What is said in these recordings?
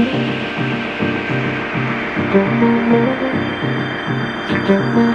Thank you.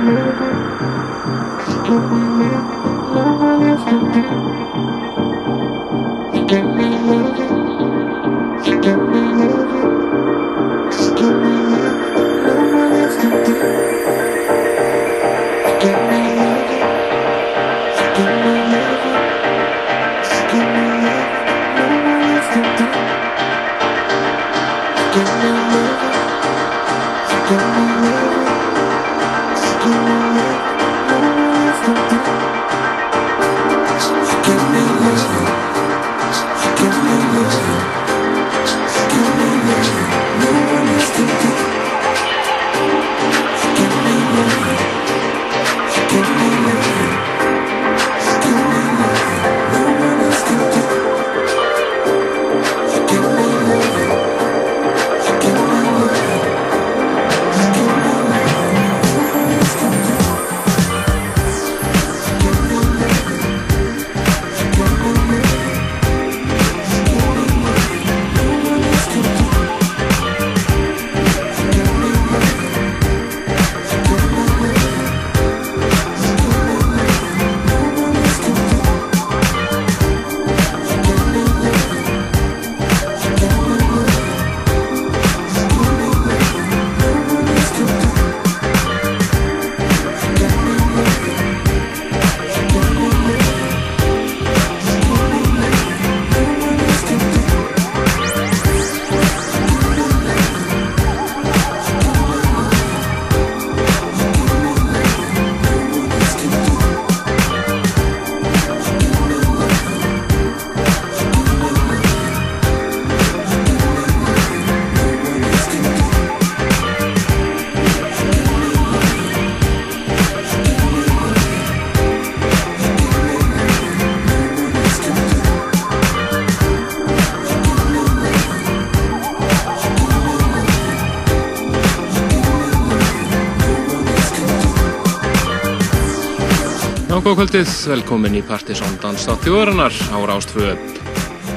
Kvöldið, velkomin í Partiðsson Danstátt þjóðarinnar á Rástföðu.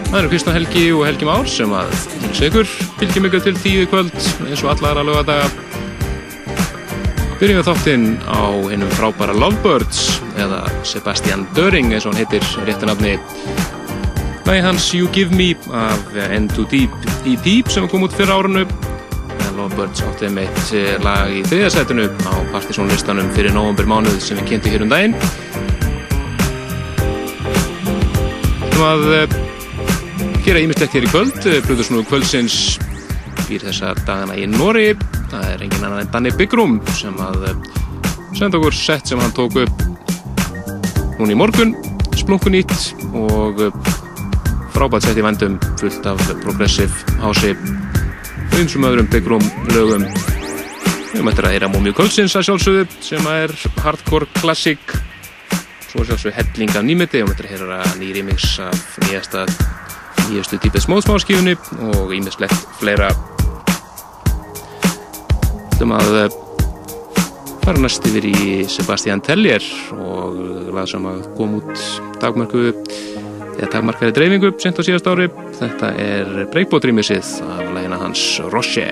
Það eru Kristján Helgi og Helgi Már sem að segur fylgjum ykkur til tíu kvöld eins og allara lögadaga. Byrjum við þáttinn á hennum frábæra Lovebirds eða Sebastian Döring eins og hann heitir réttinafni. Lægi hans You Give Me af End Too Deep EP sem kom út fyrir árunnu. Lovebirds átti með eitt lag í þriðasætunu á Partiðsson listanum fyrir nógumber mánuð sem við kynntum hér um daginn. Ætlum að eh, gera ímislegt hér í kvöld. Plutusnúðu eh, kvöldsins býr þessa dagana í Nóri það er engin annan en Danni Byggrum sem að eh, senda okkur sett sem hann tók upp núni í morgun. Splunkunýtt og frábært sett í vendum fullt af progressive hási eins og öðrum Byggrum lögum. Við möttum að heyra Múmiu Kvöldsins að sjálfsögðu sem er hardcore klassík Svo er sjálfsög helling af nýmeti og við ætlum að heyra nýri mix af nýjasta nýjastu típið smóðsmáskífunni og ímislegt fleira. Ætlum að eh, fara næst yfir í Sebastian Tellier og lag sem að kom út dagmarku eða dagmarkaði dreifingu sent á síðast ári. Þetta er Breakbot rýmisið af lægina hans Roche.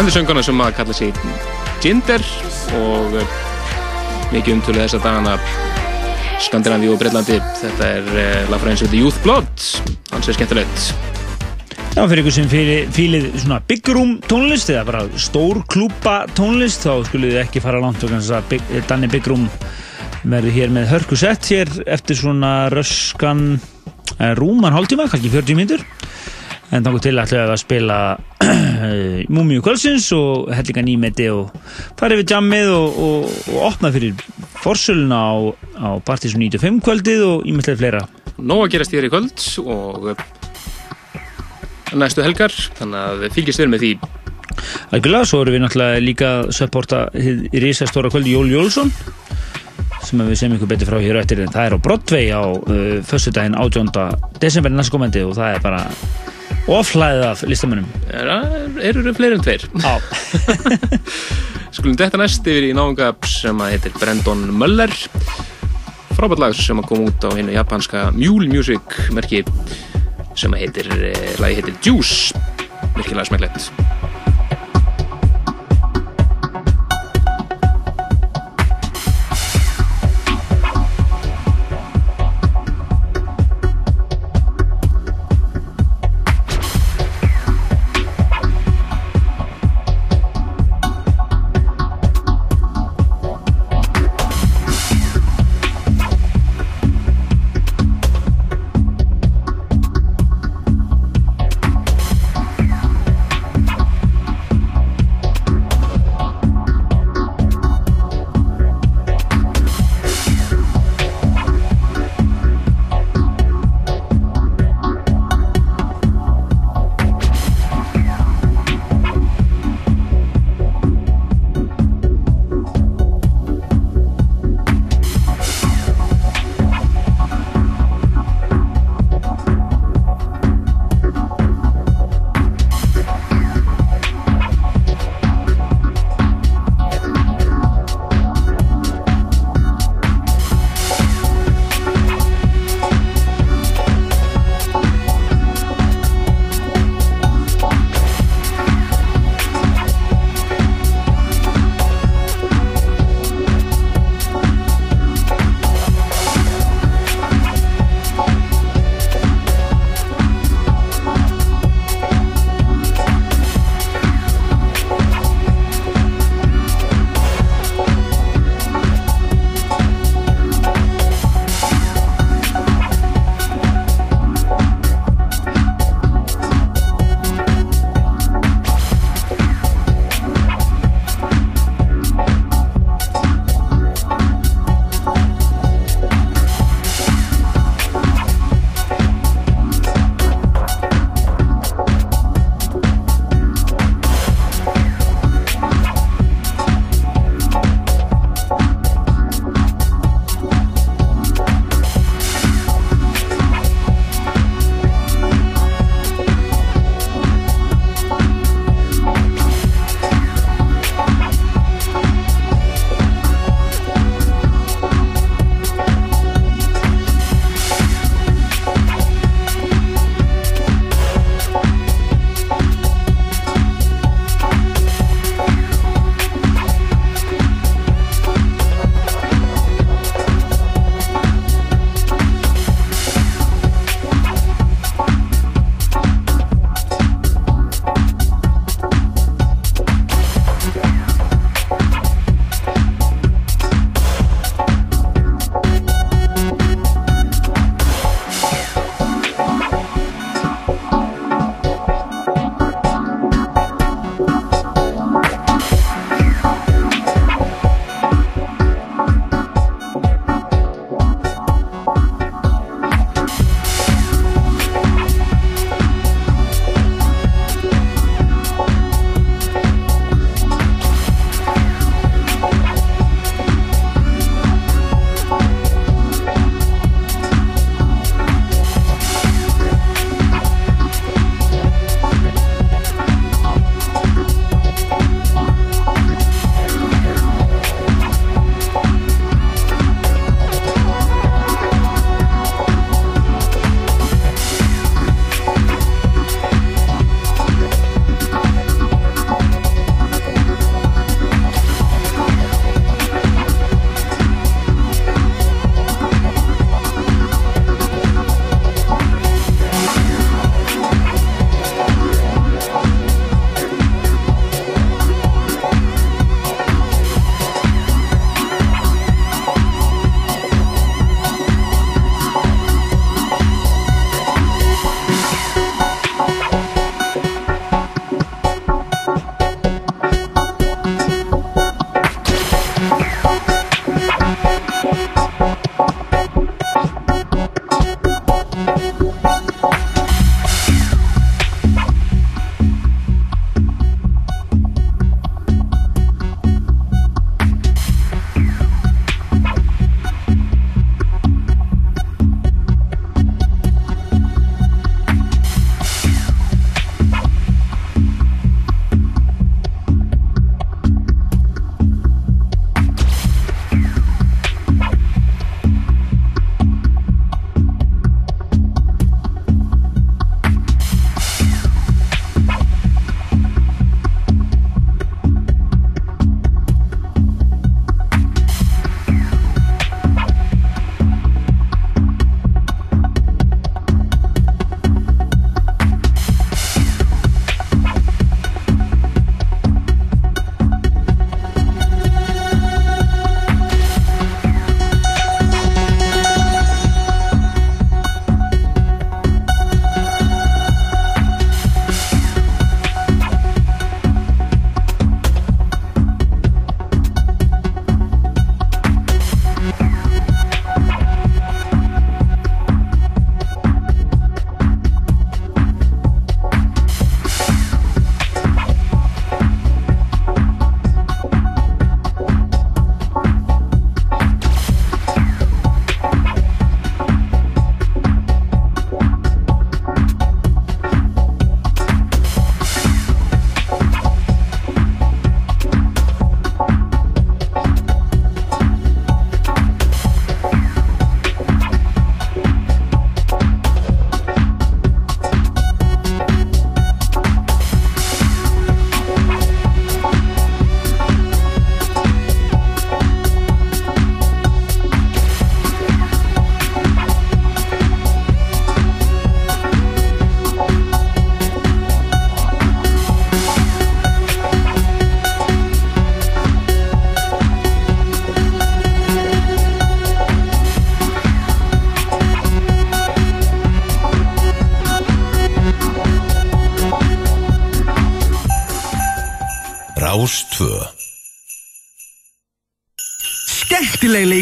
Þetta er sönguna sem að kalla sig Jinder og eh, mikið umtölu þess að dagana Skandinavíu og Breitlandi. Þetta er eh, lagfræðin sem heitir Youth Blood, hans er skemmtilegt. Já, fyrir ykkur sem fýlið svona byggrúm tónlist eða bara stór klúpa tónlist þá skulle þið ekki fara langt og kannski að bygg, danni byggrúm verður hér með hörkusett hér eftir svona röskan eh, rúman hálftíma, kannski 40 mínutur en þannig til ætlum við að spila Múmiu Kvölsins og hellinga nýmeti og fara yfir jammið og, og, og opna fyrir forsöluna á, á Partísum 95 kvöldið og ímyndlega fleira Nóg að gerast hér í kvöld og eh, næstu helgar þannig að fylgjast verið með því Algjörlega, svo erum við náttúrulega líka að supporta hið risastóra kvöldi Jól Jólsson sem við sem ykkur betur frá hér á eftir en það er á Broadway á uh, föstudaginn 18. desember næsta komandi og það er bara oflæðið af listamönnum. Er, eru eru fleiri en tveir? Skulum þetta næst yfir í náungab sem að heitir Brandon Möller. Frábært lag sem að koma út á hennu japanska Mule Music merki sem að heitir, eh, lagi heitir Juice. Virkilega smekklegt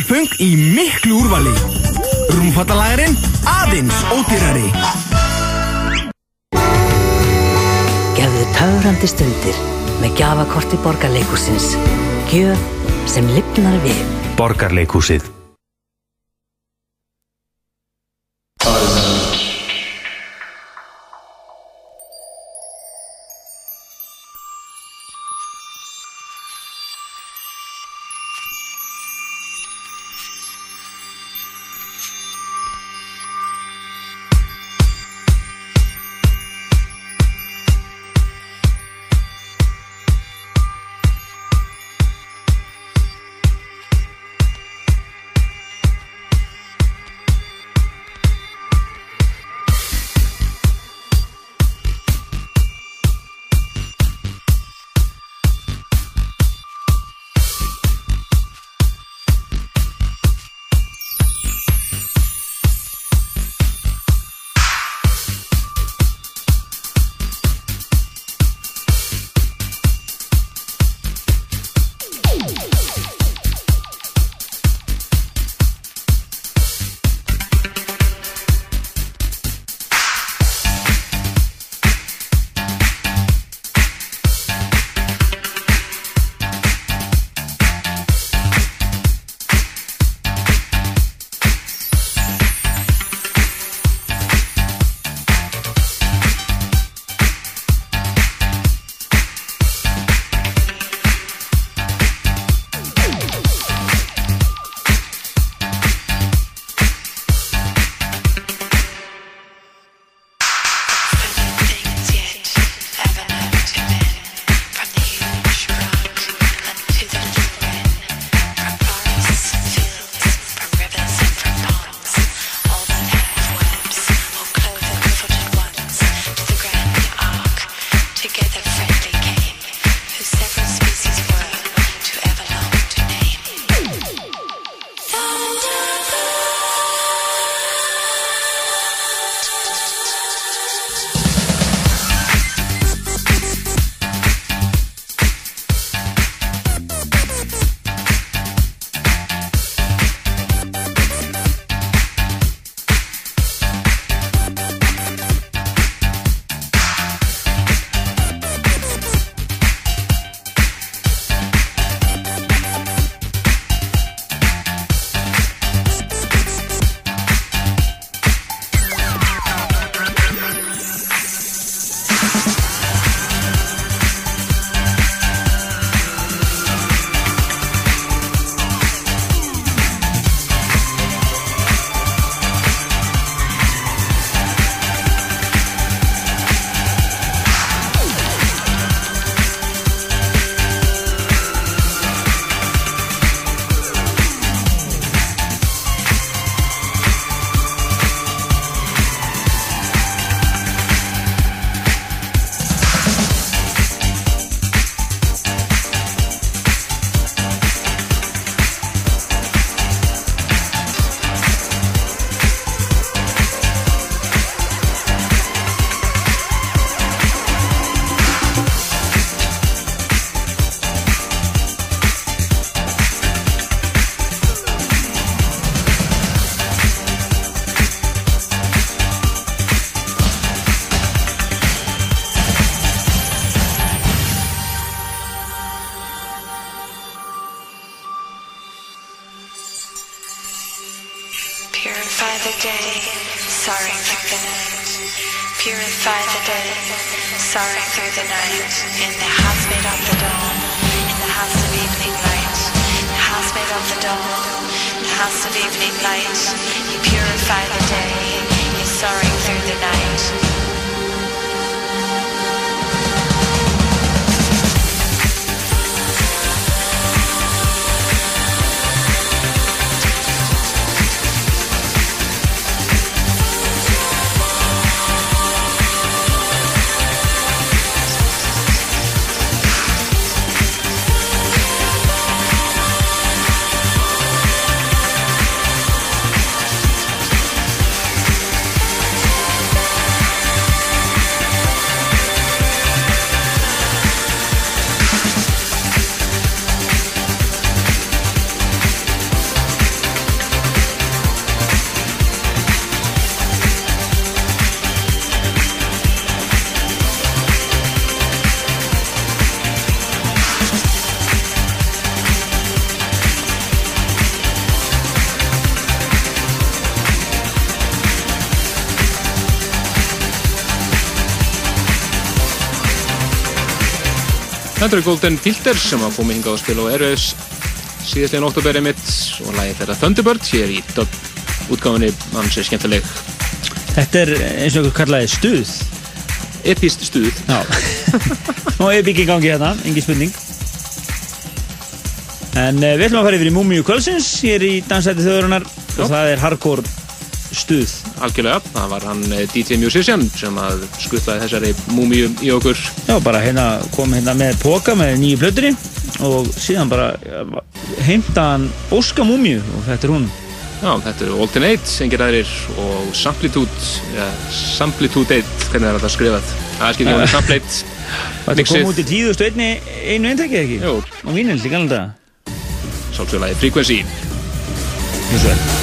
funk í miklu úrvali. Rúmfattalærin aðeins ódýrari. Gefðu taurandi stundir með gafakorti borgarleikusins. Gjöf sem lipnar við. Borgarleikusið. Þetta eru Golden Filters sem hafa komið hingað að spila á Airwaves síðastlegin óttuberi mitt og lagið þeirra Thunderbird hér í útgáfinni hans er skemmtileg Þetta er eins og einhver kallaði stuð. epist stuð Já. Er byggi í gangi hérna, engin spurning. En uh, við ætlum að fara yfir í Múmiu Kvölsins hér í Dansæti þjóðurinnar og það er hardcore stuð. Algjörlega, það var hann eh, DJ Musician sem að skuttlaði þessari múmíu í okkur Já, bara hérna kom hérna með póka með nýju plötunni og síðan bara ja, heimta hann Óska Múmiu og þetta er hún. Já, þetta eru Alternate, engir aðrir og Samplitude, ja, Samplitude 1, hvernig er þetta skrifað? Það er hún Samplate Þetta kom út í tíðustu einni, einu eintæki ekki? Jú, Og vínil, líka alveg það. sálsöglaði Frequency Mjög svo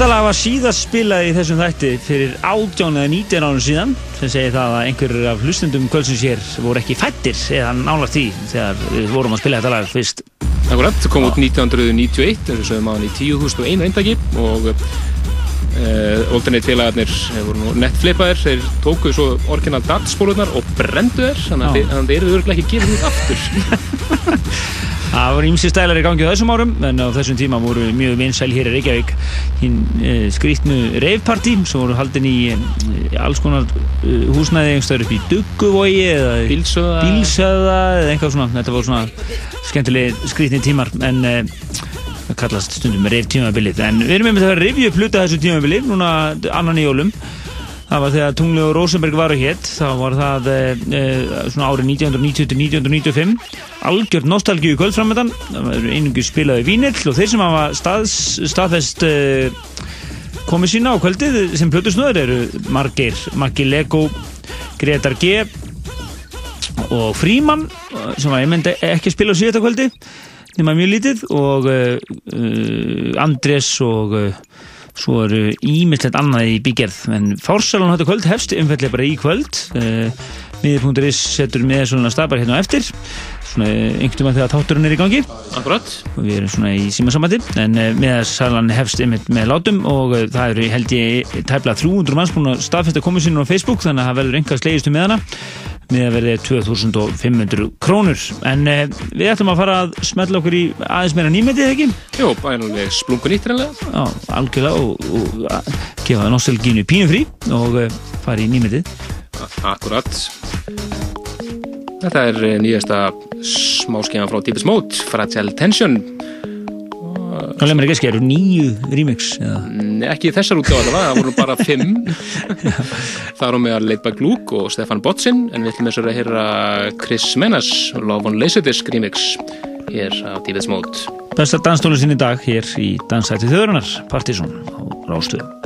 var síðast spilað í þessum þætti fyrir 18 eða 19 árum síðan. Sem segir það að einhverjur af hlustendum kvöldsins hér voru ekki fættir eða nálagt því þegar við vorum að spila þetta lag fyrst. Akkurat, kom út 1991 eins og sögum á hann í 10.001 eindaki og uh, Alternate félagarnir voru nú nett flipaðir þeir tókuðu svo orginal datspólunar og brendu þær þannig að Já. þið- þannig að þeir eru örglega ekki gefið út aftur Það voru ímsi stælar í gangi á þessum árum en á þessum tíma voru mjög vinsæl hér í Reykjavík. Hinn uh, skrýtnu reifpartí sem voru haldin í uh, alls konar uh, húsnæði einhverstaður upp í Dugguvogi eða Bílsöða. Bílsöða eða eitthvað svona. Þetta voru svona skemmtilegi skrýtni tímar en uh, það kallast stundum reif tímabilið en við erum með að rifja upp hluta þessu tímabili núna annan í jólum það var þegar Tungli og Rosenberg varu hétt þá var það e, e, svona árið 1990-1995 algjört nostalgíu kvöldframöndan einungi spilaði vínill og þeir sem hafa staðs, staðfest e, komið sína á kvöldið sem plötusnöður eru margir Maggi Lego, Gretar G og Fríman sem var einmitt ekki spila á síðasta kvöldi nema mjög lítið og uh, Andrés og uh, svo eru ímislegt annað í bígerð en fórsalan þetta kvöld hefst umfællega bara í kvöld. Uh, miður.is setur með svona stafar hérna eftir. Svona einhvern veginn þegar táturinn er í gangi. Akkurat og við erum svona í símasamandi en uh, meðasalan hefst einmitt með látum og það eru held ég tæpla 300 manns búin að staðfesta komið sinni á Facebook þannig að það verður einhvað slegistu með hana með að verði 2500 krónur. En uh, við ætlum að fara að smetla okkur í aðeins meira nýmetið ekki? Jó, bæðanlega splungun nýtt reynlega Já, algjörlega og, og að gefa nostalgínu pínu frí og uh, fara í nýmetið. Akkurat. Þetta er eh, nýjasta smáskeiðan frá Deepest Mode Fragile Tension Þá lemur ekki að skeru nýju remix eða? Nei, ekki þessar útgáð allavega, það voru bara fimm. Það eru með að Leitbæk Luke og Stefan Botsin en við ætlum þess að heyra Chris Menas Love on Laserdisc remix hér á Deepest Mode. Besta danstólusinn í dag hér í Dansæti þjóðurinnar Partíson á Rástuðu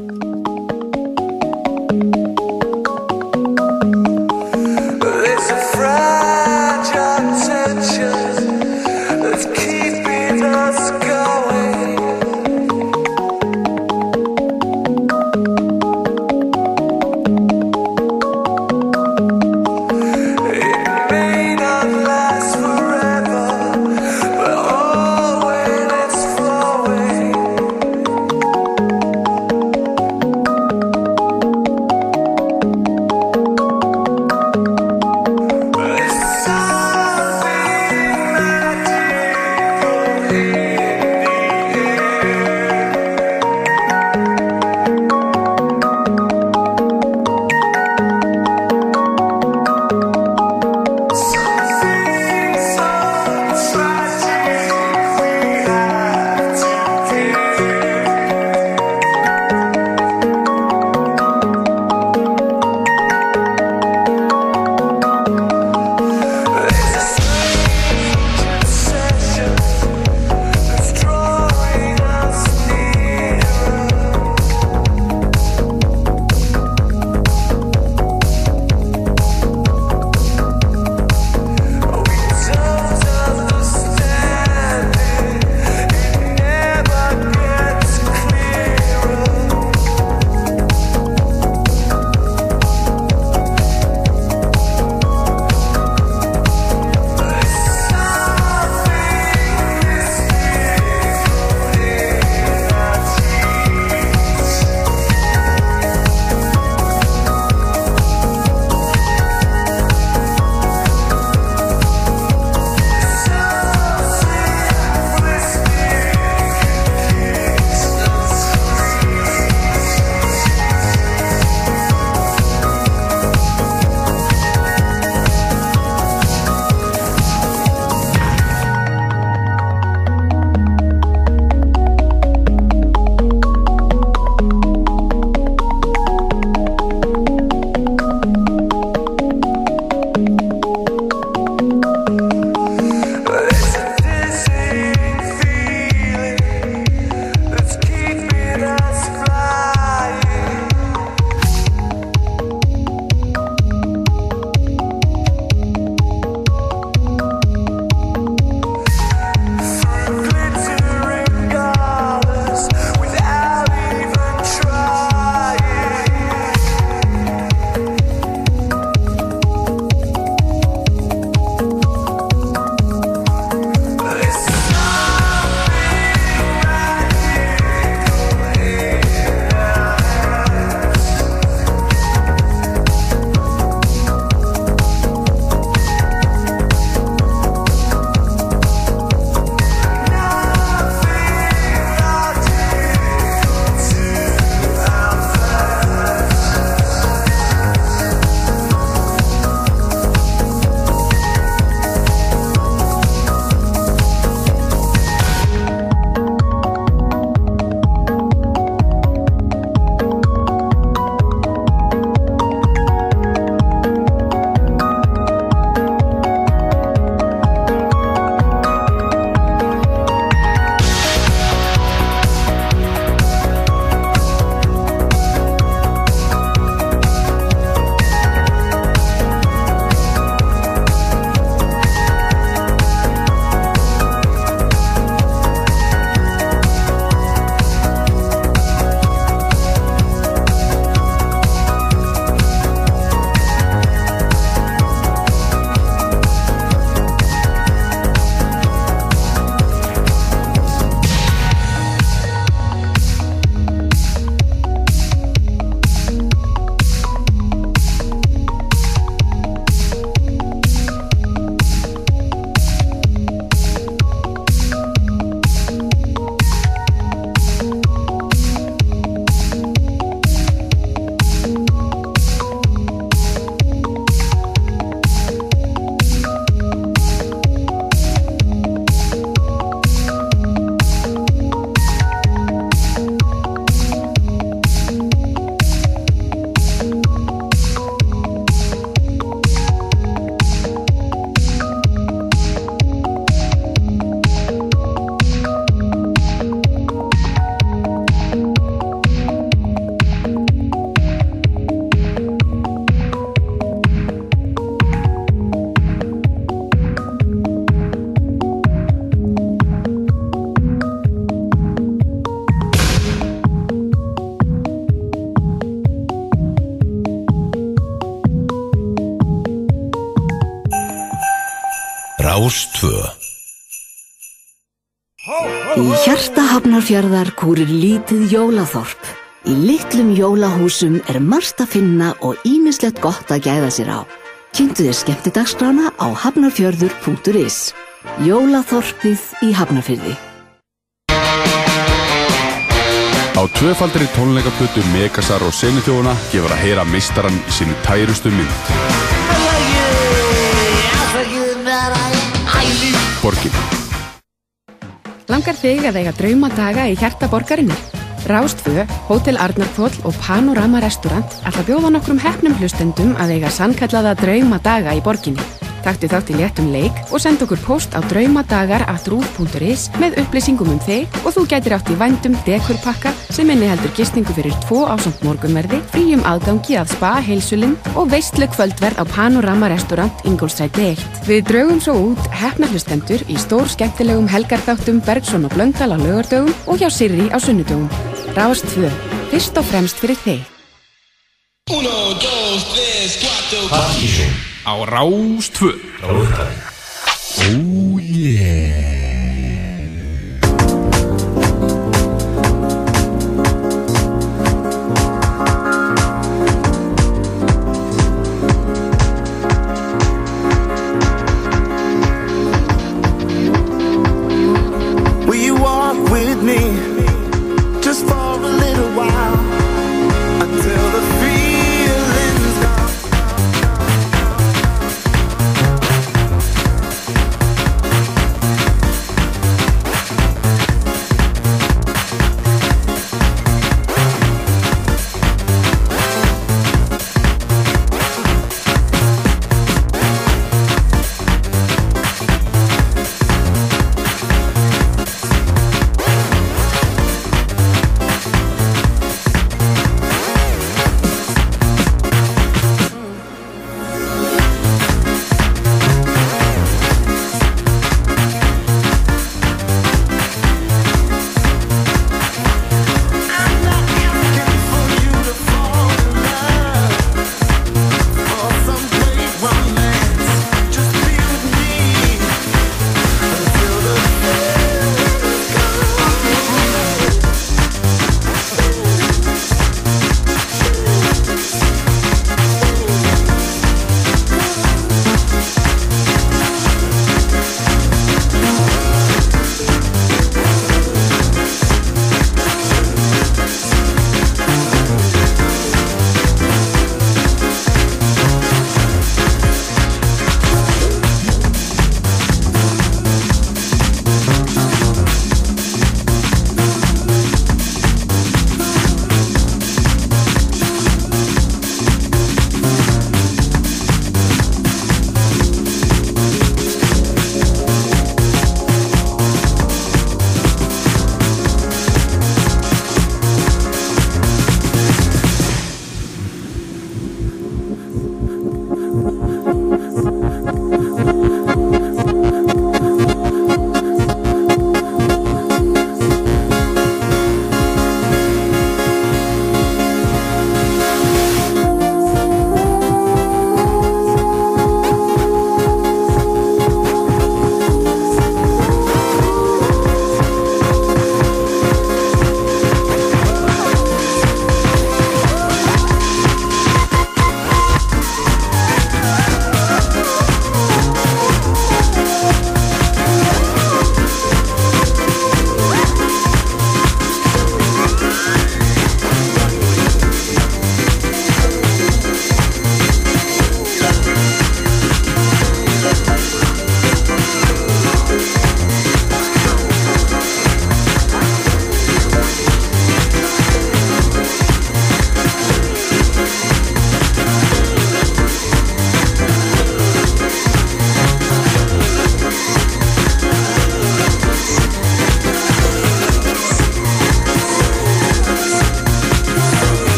hafnarfjörðar kúrir lítið jólaþorp. Í litlum jólahúsum er margt að finna og ímislegt gott að gæða sér á. Kynntu þér skemmtidagsgrána á hafnarfjörður.is. Jólaþorpið í hafnarfjörði. Á tvöfaldri tónleikaputu Megasar og Senithjóðuna gefur að heyra meistarann í sinni tærustu mynd. Borgin. Langar þig að eiga draumadaga í hjarta borgarinnar? Rástfö, Hótel Arnarkvoll og Panorama Restaurant ætla bjóða nokkrum hefnum hlustendum að eiga sannkallaða draumadaga í borginni. Taktu þátt í léttum leik og send okkur post á draumadagar.rúf.is með upplýsingum um þig og þú gætir átt í vændum dekurpakka sem inni heldur gistingu fyrir tvo ásamt morgunverði, fríum aðgangi að spa heilsulinn og veistlu kvöldverð á Panorama Restaurant Ingolstræti 1. Við draugum svo út hefna hlustendur í stór skemmtilegum helgarþáttum Bergson og Blöndal á lögardögum og hjá Sirri á sunnudögum. Rást 2. Fyrst og fremst fyrir þig. Á Rástvö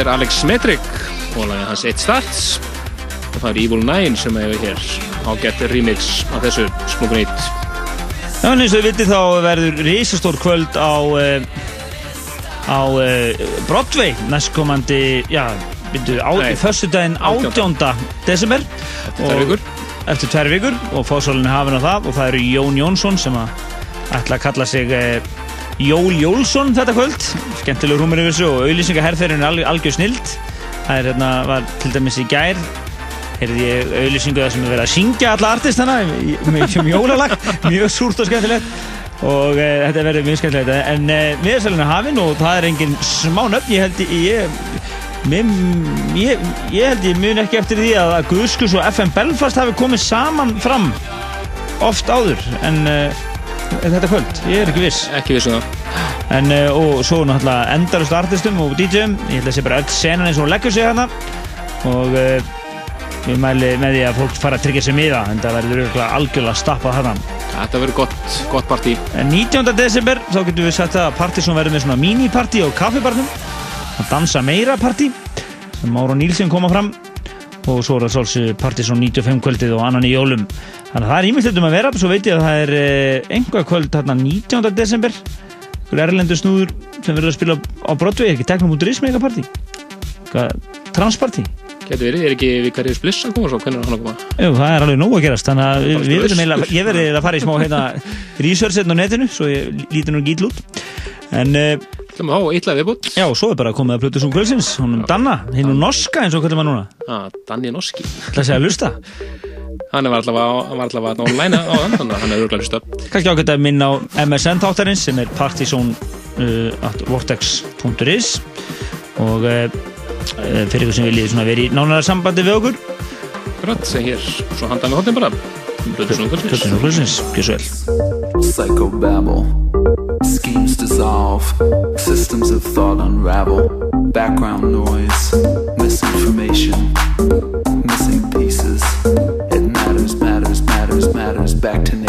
þetta er Alex Metric og lagið hans Eitt Starts og það er Evil Nine sem hefur hér ágætt remix af þessu smogun ít Já, eins og þið vitið þá verður risastór kvöld á uh, á uh, Broadway næstkomandi, já, á Nei, föstudaginn 18. desember Eftir tvær Og- vikur. eftir tvær vikur og fósólinn er hafinn á það og það eru Jón Jónsson sem að ætla að kalla sig uh, Jól Jólsson þetta kvöld skemmtilegur húmur yfir þessu og auðlýsingaherferðin er alg, algjör snild. Það er hérna, var til dæmis í gær heyrði ég auðlýsingu það sem er verið að syngja alla artistana sem jólalag. Mjög súrt og skemmtilegt. Og e, þetta verður mjög skemmtilegt. En e, miðarsælun er hafinn og það er engin smá nöfn. Ég held ég, ég ég, ég held ég mun ekki eftir því að, að Guðskus og FM Belfast hafi komið saman fram oft áður. En uh, þetta kvöld, ég er ekki viss. Ekki viss um það en, uh, og svo náttúrulega endarust artistum og DJ-um ég held að sé bara öll senan eins og hún leggur sig hérna. Og uh, ég mæli með því að fólk fara að tryggja sig miða en það verður algjörlega stappað hérna Þetta verður gott, gott partí. En 19. desember þá getum við sagt að Partizón verður með svona mini-partí á kaffibarnum að dansa meira partí sem Mára Nílsson koma fram. Og svo er það svolítið Partizón 95 kvöldið og annan í jólum. Þannig að það er ímyndið um að vera svo veit ég að það er eh, einhvað kvöld þarna 19. desember einhver erlendur snúður sem verður að spila á Broadway ekki teknum út rismi eitthvað partí? Transpartí Getur verið, er ekki Vikarius Bliss að koma svo, hvernig er hann að koma? Jú, það er alveg nóg að gerast þannig að við, við verðum eiginlega, ég verði að fara í smá hérna, research hérna á netinu svo ég líti nú gíl út. En uh, Hljóma á, eitthvað viðbútt já, svo er bara komið að plötu sem kvöldsins hún um Danna, hinn um Norska eins og hvernig maður núna. Ah, Danni Norski. Það sé að lusta Hann var var allavega online á hann þannig að hann er örgulega hlusta kannski ágætt að minna á MSN þáttarins sem er partysón uh, at vortex.is og uh, uh, fyrir ykkur sem viljið verið í nánara sambandi við okkur Grætt, sem hér, svo handan við hóttin bara Blötu svona plötu sem kvöldsins, gjör svo vel Psychobabble. Schemes dissolve. Systems of thought unravel. Background noise. Misinformation. Missing pieces. Back to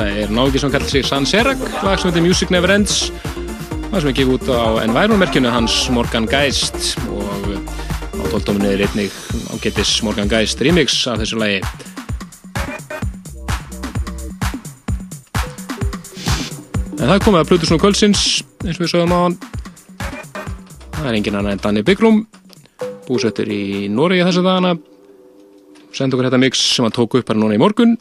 þetta er nági sem kallar sig San Serac, lag sem heitir Music Never Ends. Lag sem er gefið út á Environment-merkjunu hans Morgan Geist. Og á tóltóminu er einnig ágættis Morgan Geist remix af þessu lagi. En það komið að Plutusnú Kvöldsins eins og við sögum á hann Það er engin annar en Danni Byggrum búsettur í Noregi þessa dagana. Senda okkur þetta mix sem hann tók upp bara núna í morgun. og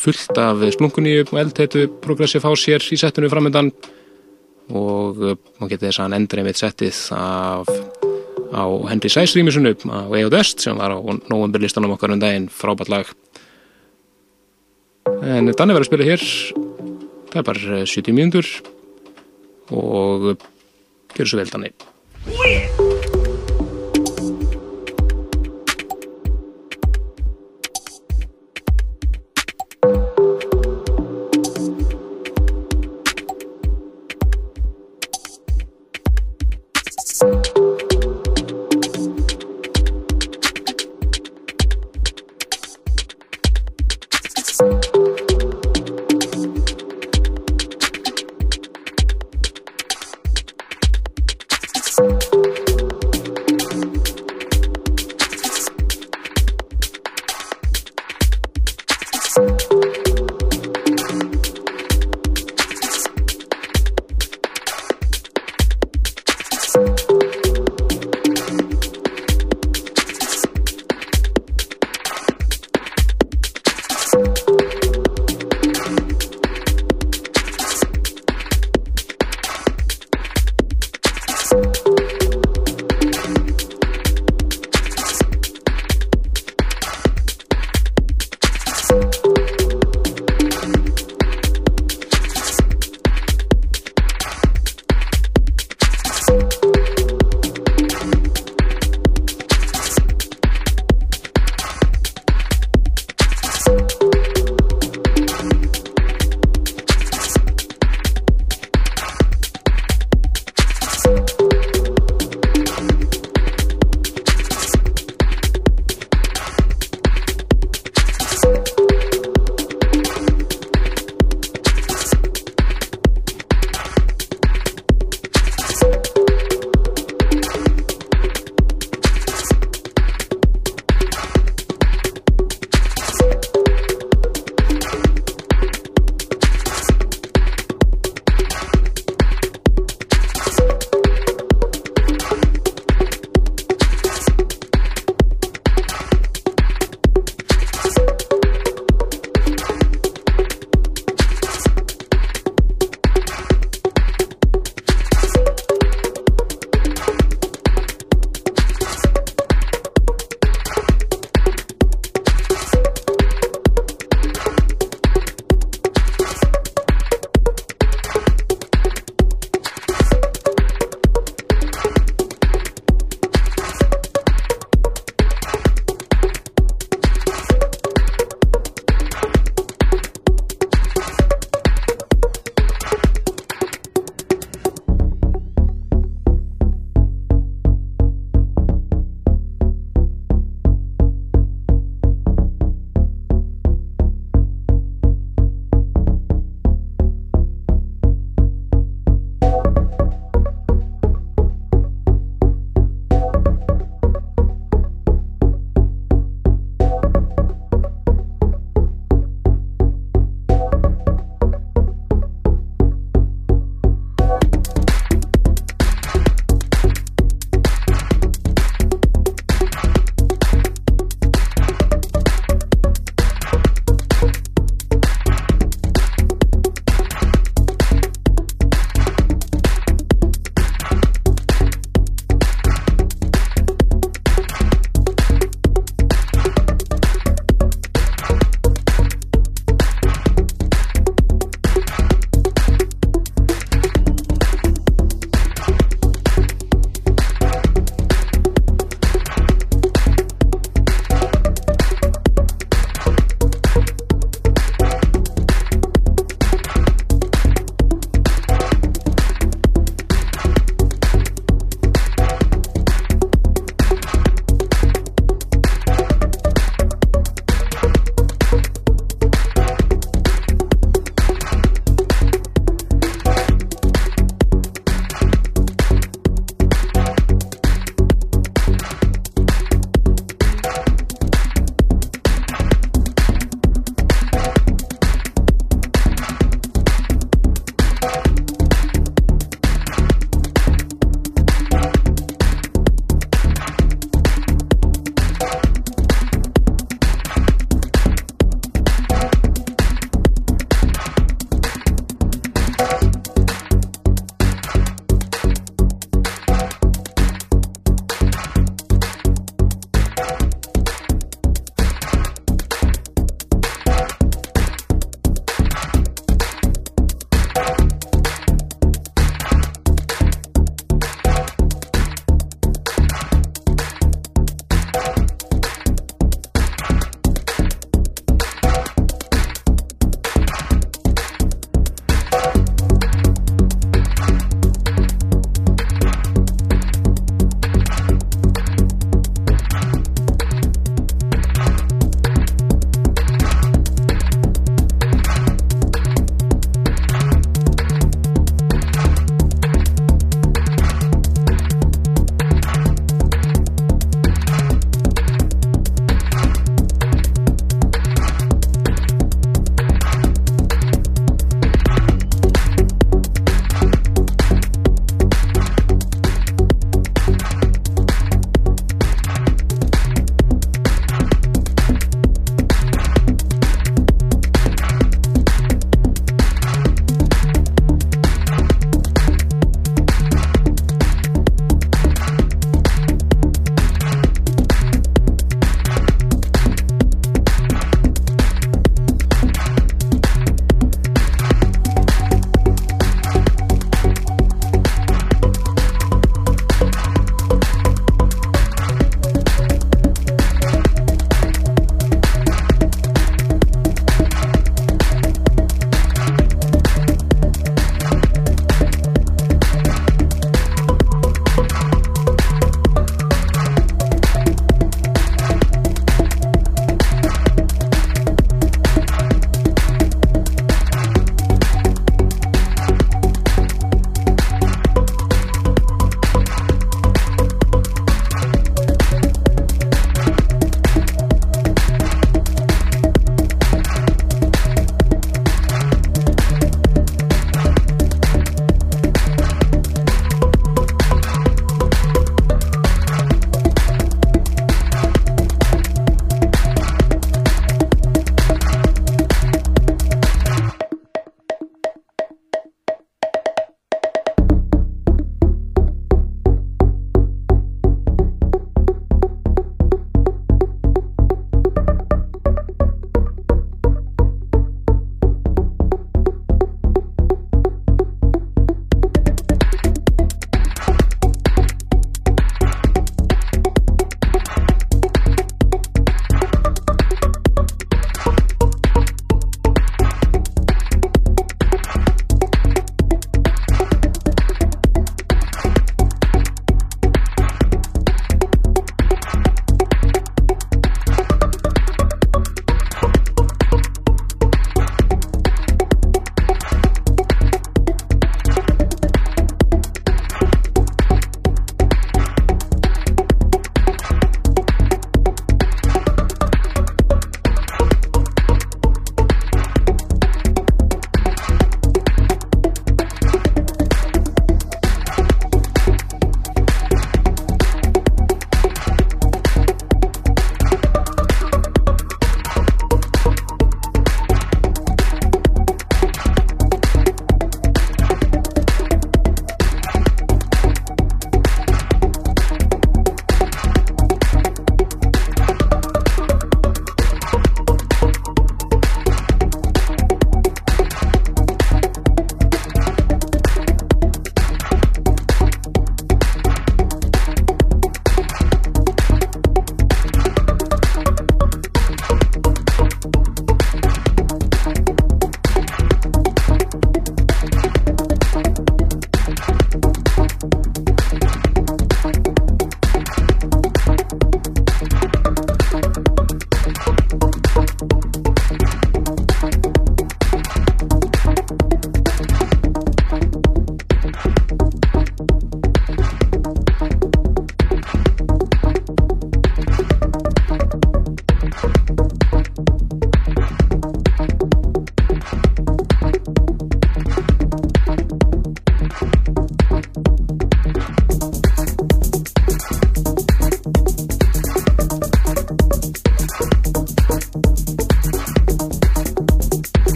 fullt af splunkunni og eldheitu progressive house hér í settinu framöndan og maður getur þess að hann endur einmitt settið af á Henry Sæs rýmisunu á Eod Est sem var á novemberlistanum okkar um daginn. Frábært lag. En Danni verður að spila hér. Það er bara 70 mínútur. Og gerur svo vel Danni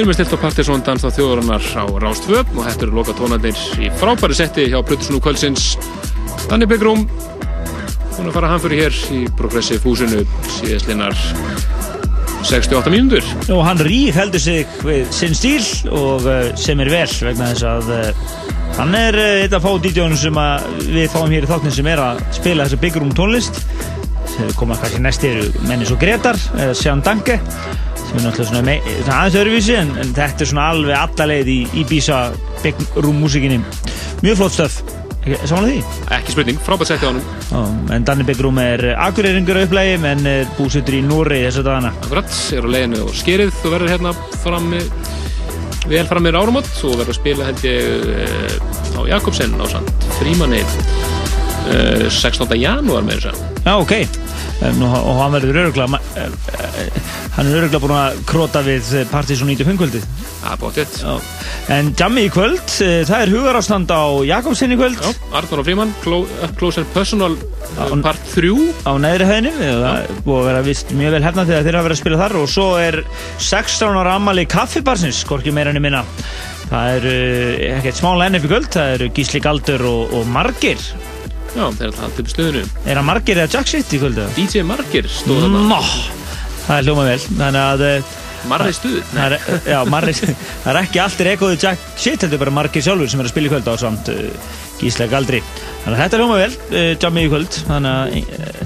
Við erum stilt á Partiðsson dans á þjóðurinnar á Rástvö og eru loka tónandir í frábæri setti hjá Plutusnú kvöldsins. Danni Byggrum hún er að fara hamfyrir hér í Progressive húsinu síðastlinnar 68 mínútur. Og hann rík heldur sig við sinn stíl og uh, sem er vel vegna þess að uh, hann er uh, eitt af fá dítjónum sem við fáum hér í þáttin sem er að spila þessa Big Room tónlist. Sem koma kannski næst eru menni svo Gretar eða Sján Danke sem er náttúrulega svona, aðeins öðruvísi en, en þetta er svona alveg allaleið í, í Bísa Big Room músikinni mjög flott stöf, samanlega því? Ekki spurning, frábært setti á hann en Danni Room er akureyringur upplægi en er búsettur í Núri þess að dana Akkurat, er á leiðinu og skerið og verður hérna fram vel fram með árumót og verður að spila held ég eh, á Jakobsen á samt Frímanni eh, 16. janúar með þess að Já, ok. Og hann verður öruglega, hann er öruglega búinn að króta við Partizón 95 kvöldið. Það er bóttið. En jammi í kvöld, eh, það er hugarástand á Jakobsen í kvöld. Já, Arnar og Fríman, Clo Up Close and Personal eh, part 3 Á neðri hæðinu, það er búið að vera vist mjög vel hefna þegar þeir hafa verið að spila þar og svo er 16 ára ammali kaffibarsins, hvorki meira enn minna. Það er uh, ekkert smá lenni fyrir kvöld, það eru Gísli Galdur og, og Margir. Já, þeir er alltaf haldið upp stöðunu Er það Margir eða Jack Shit í kvöldu? DJ Margir stóð þarna Nó, það er hljóma vel, þannig að... eh, Marri stuð Það er, já, Marri, það er ekki allt er ekoðu Jack Shit, er bara Margir sjálfur sem er að spila í kvöld á samt uh, Gísla Galdri. Þannig að þetta er hljóma vel, uh, jammi í kvöld, þannig að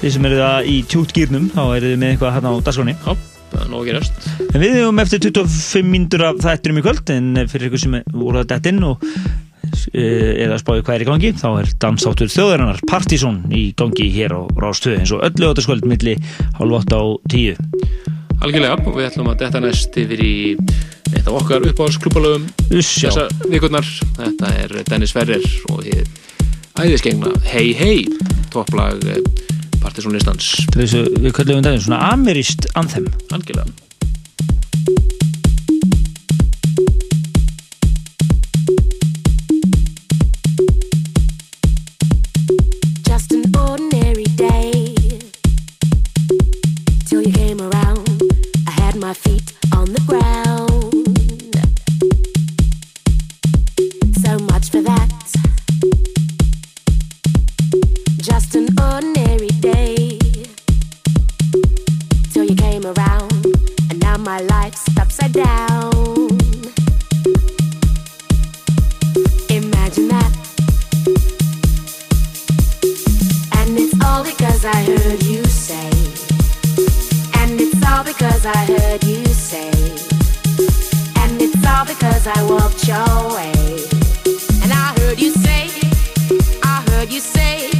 þið sem eru það í tjútgýrnum, þá eru þið með eitthvað hérna á. En við höfum eftir 25 mínútur af þættinum í kvöld, en fyrir ykkur sem voru að detta inn og eða spáði hvað er í gangi, þá er dansáttur þjóðarinnar Partizón í gangi hér á Rástöðu, eins og öllu áttaskvöld milli hálf 8 á 10. Algjörlega, við ætlum að detta næst yfir í eitt af okkar já. þessa vikurnar. Þetta er Dennis Ferrer og hér æðiskengna Hey Hey, topplag Partizónlistans. Þessu, við kallum við þetta svona ameríst anthem. Algjörlega. I heard you say. And it's all because I heard you say. And it's all because I walked your way. And I heard you say, I heard you say,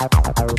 Bye.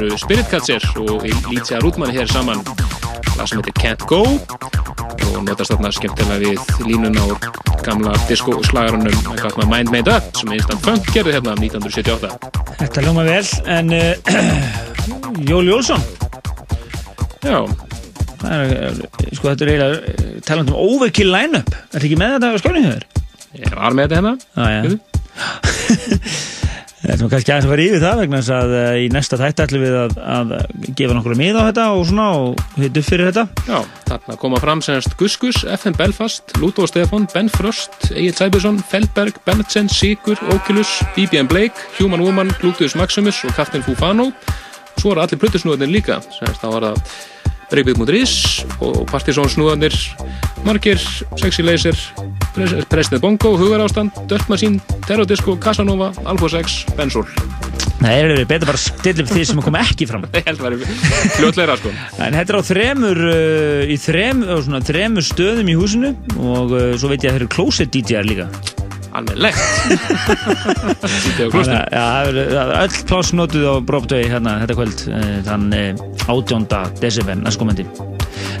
Eru Spirit Catcher og Lítsja Rúdmann hér saman. Lag sem heitir Can't Go og notast þarna skemmtilega við línun á gamla disco slagarunum I Got My Mind Made Up sem Instant Funk gerði hérna 1978 Þetta ljóma vel, en uh, Jóli Jónsson. Já. Það er, sko þetta er eiginlega talandi um overkill line-up. Er ekki með þetta á skjálni hjá þér? Ég var með þetta hérna Þetta er kannski aðeins að fara yfir það vegna þess að uh, í næsta þætti ætlum við að, að gefa nokkru mið á þetta og svona og hitt upp fyrir þetta Já, þarna koma fram semst Gus Gus, FM Belfast, Ludo Stefan, Ben Frost, Egil Sæbjörnsson, Feldberg, Bennetsen, Sigur, Oculus, BBM Blake, Human Woman, Gluteus Maximus og Captain Fufano. Svo eru allir plötusnúðarnir líka, semst þá var það Breykbyggmútur.is og Partizónsnúðarnir, Margir, Sexy Laser, Pres- Presnið Bongo, Hugarástand, Dirt Machine, Terrordisco, Casanova, Alpha 6, Bensol. Nei, það er betur bara upp því sem kom ekki fram Ég held að vera fljótleira sko. En þetta er á þremur uh, í þrem, svona, þremur stöðum í húsinu og uh, svo veit ég að það eru closet DJ-ar líka að- Já, það það eru öll pláss notuð á Broadway hérna þetta kvöld uh, þann uh, 18. desember næstkomandi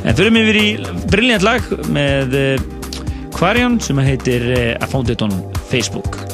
En fyrir mig yfir í brilliant lag með Quarion sem heitir Found It on Facebook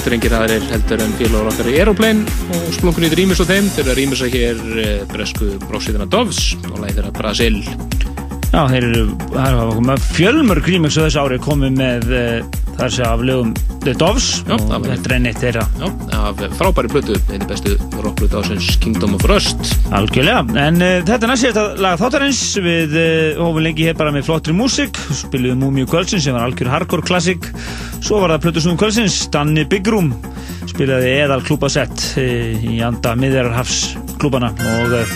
Er engir aðrir heldur en félagur okkar í Aeroplane og splunkunni rýmis á þeim þeir eru að rýmisa hér eh, bresku bróksýðina Doves og læði þeirra Brasil. Já, þeir eru, er að koma fjölmörg remix á þessu ári komið með uh, þar sé af lögum The Doves Já, og þetta er einnig þeirra. Já, af frábæri plötu, einu bestu rockplötu ásins Kingdom of Rust. Algjörlega, en uh, þetta er næst þetta lag þáttarins við uh, hófum lengi hér bara með flottri músík spiliðum Múmiu Kvöldsins sem var algjör hardcore klassik svo var það plötusnúðum Kvöldsins Danni Room spilaði eðal klúbasett uh, í anda miðjararhafs klúbana og uh,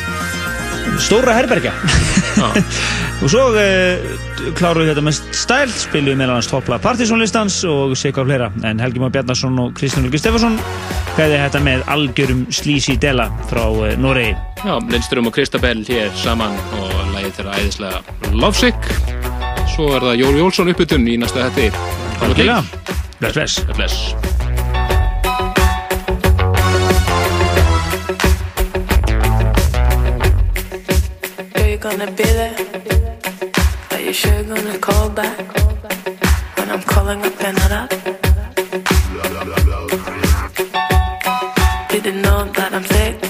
stóra herbergja. Og svo uh, kláruðu þetta með stæl spiluðu meðal hans toppla partysónlistans og sé hvað fleira. En Helgi Már Bjarnason og Kristján Ulgi Stefansson gæði þetta með algjörum slísi dela frá Noregi. Já, Lindström og Kristabell hér saman og lægið þeirra æðislega Lovesick. Svo er það Jóru Jólfsson uppbytun í næsta hætti Algjörlega. Bless, bless. Bless. Are you gonna be there? Are you sure gonna call back? When I'm calling up and not up? Did you know that I'm sick?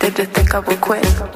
Did you think I would quit?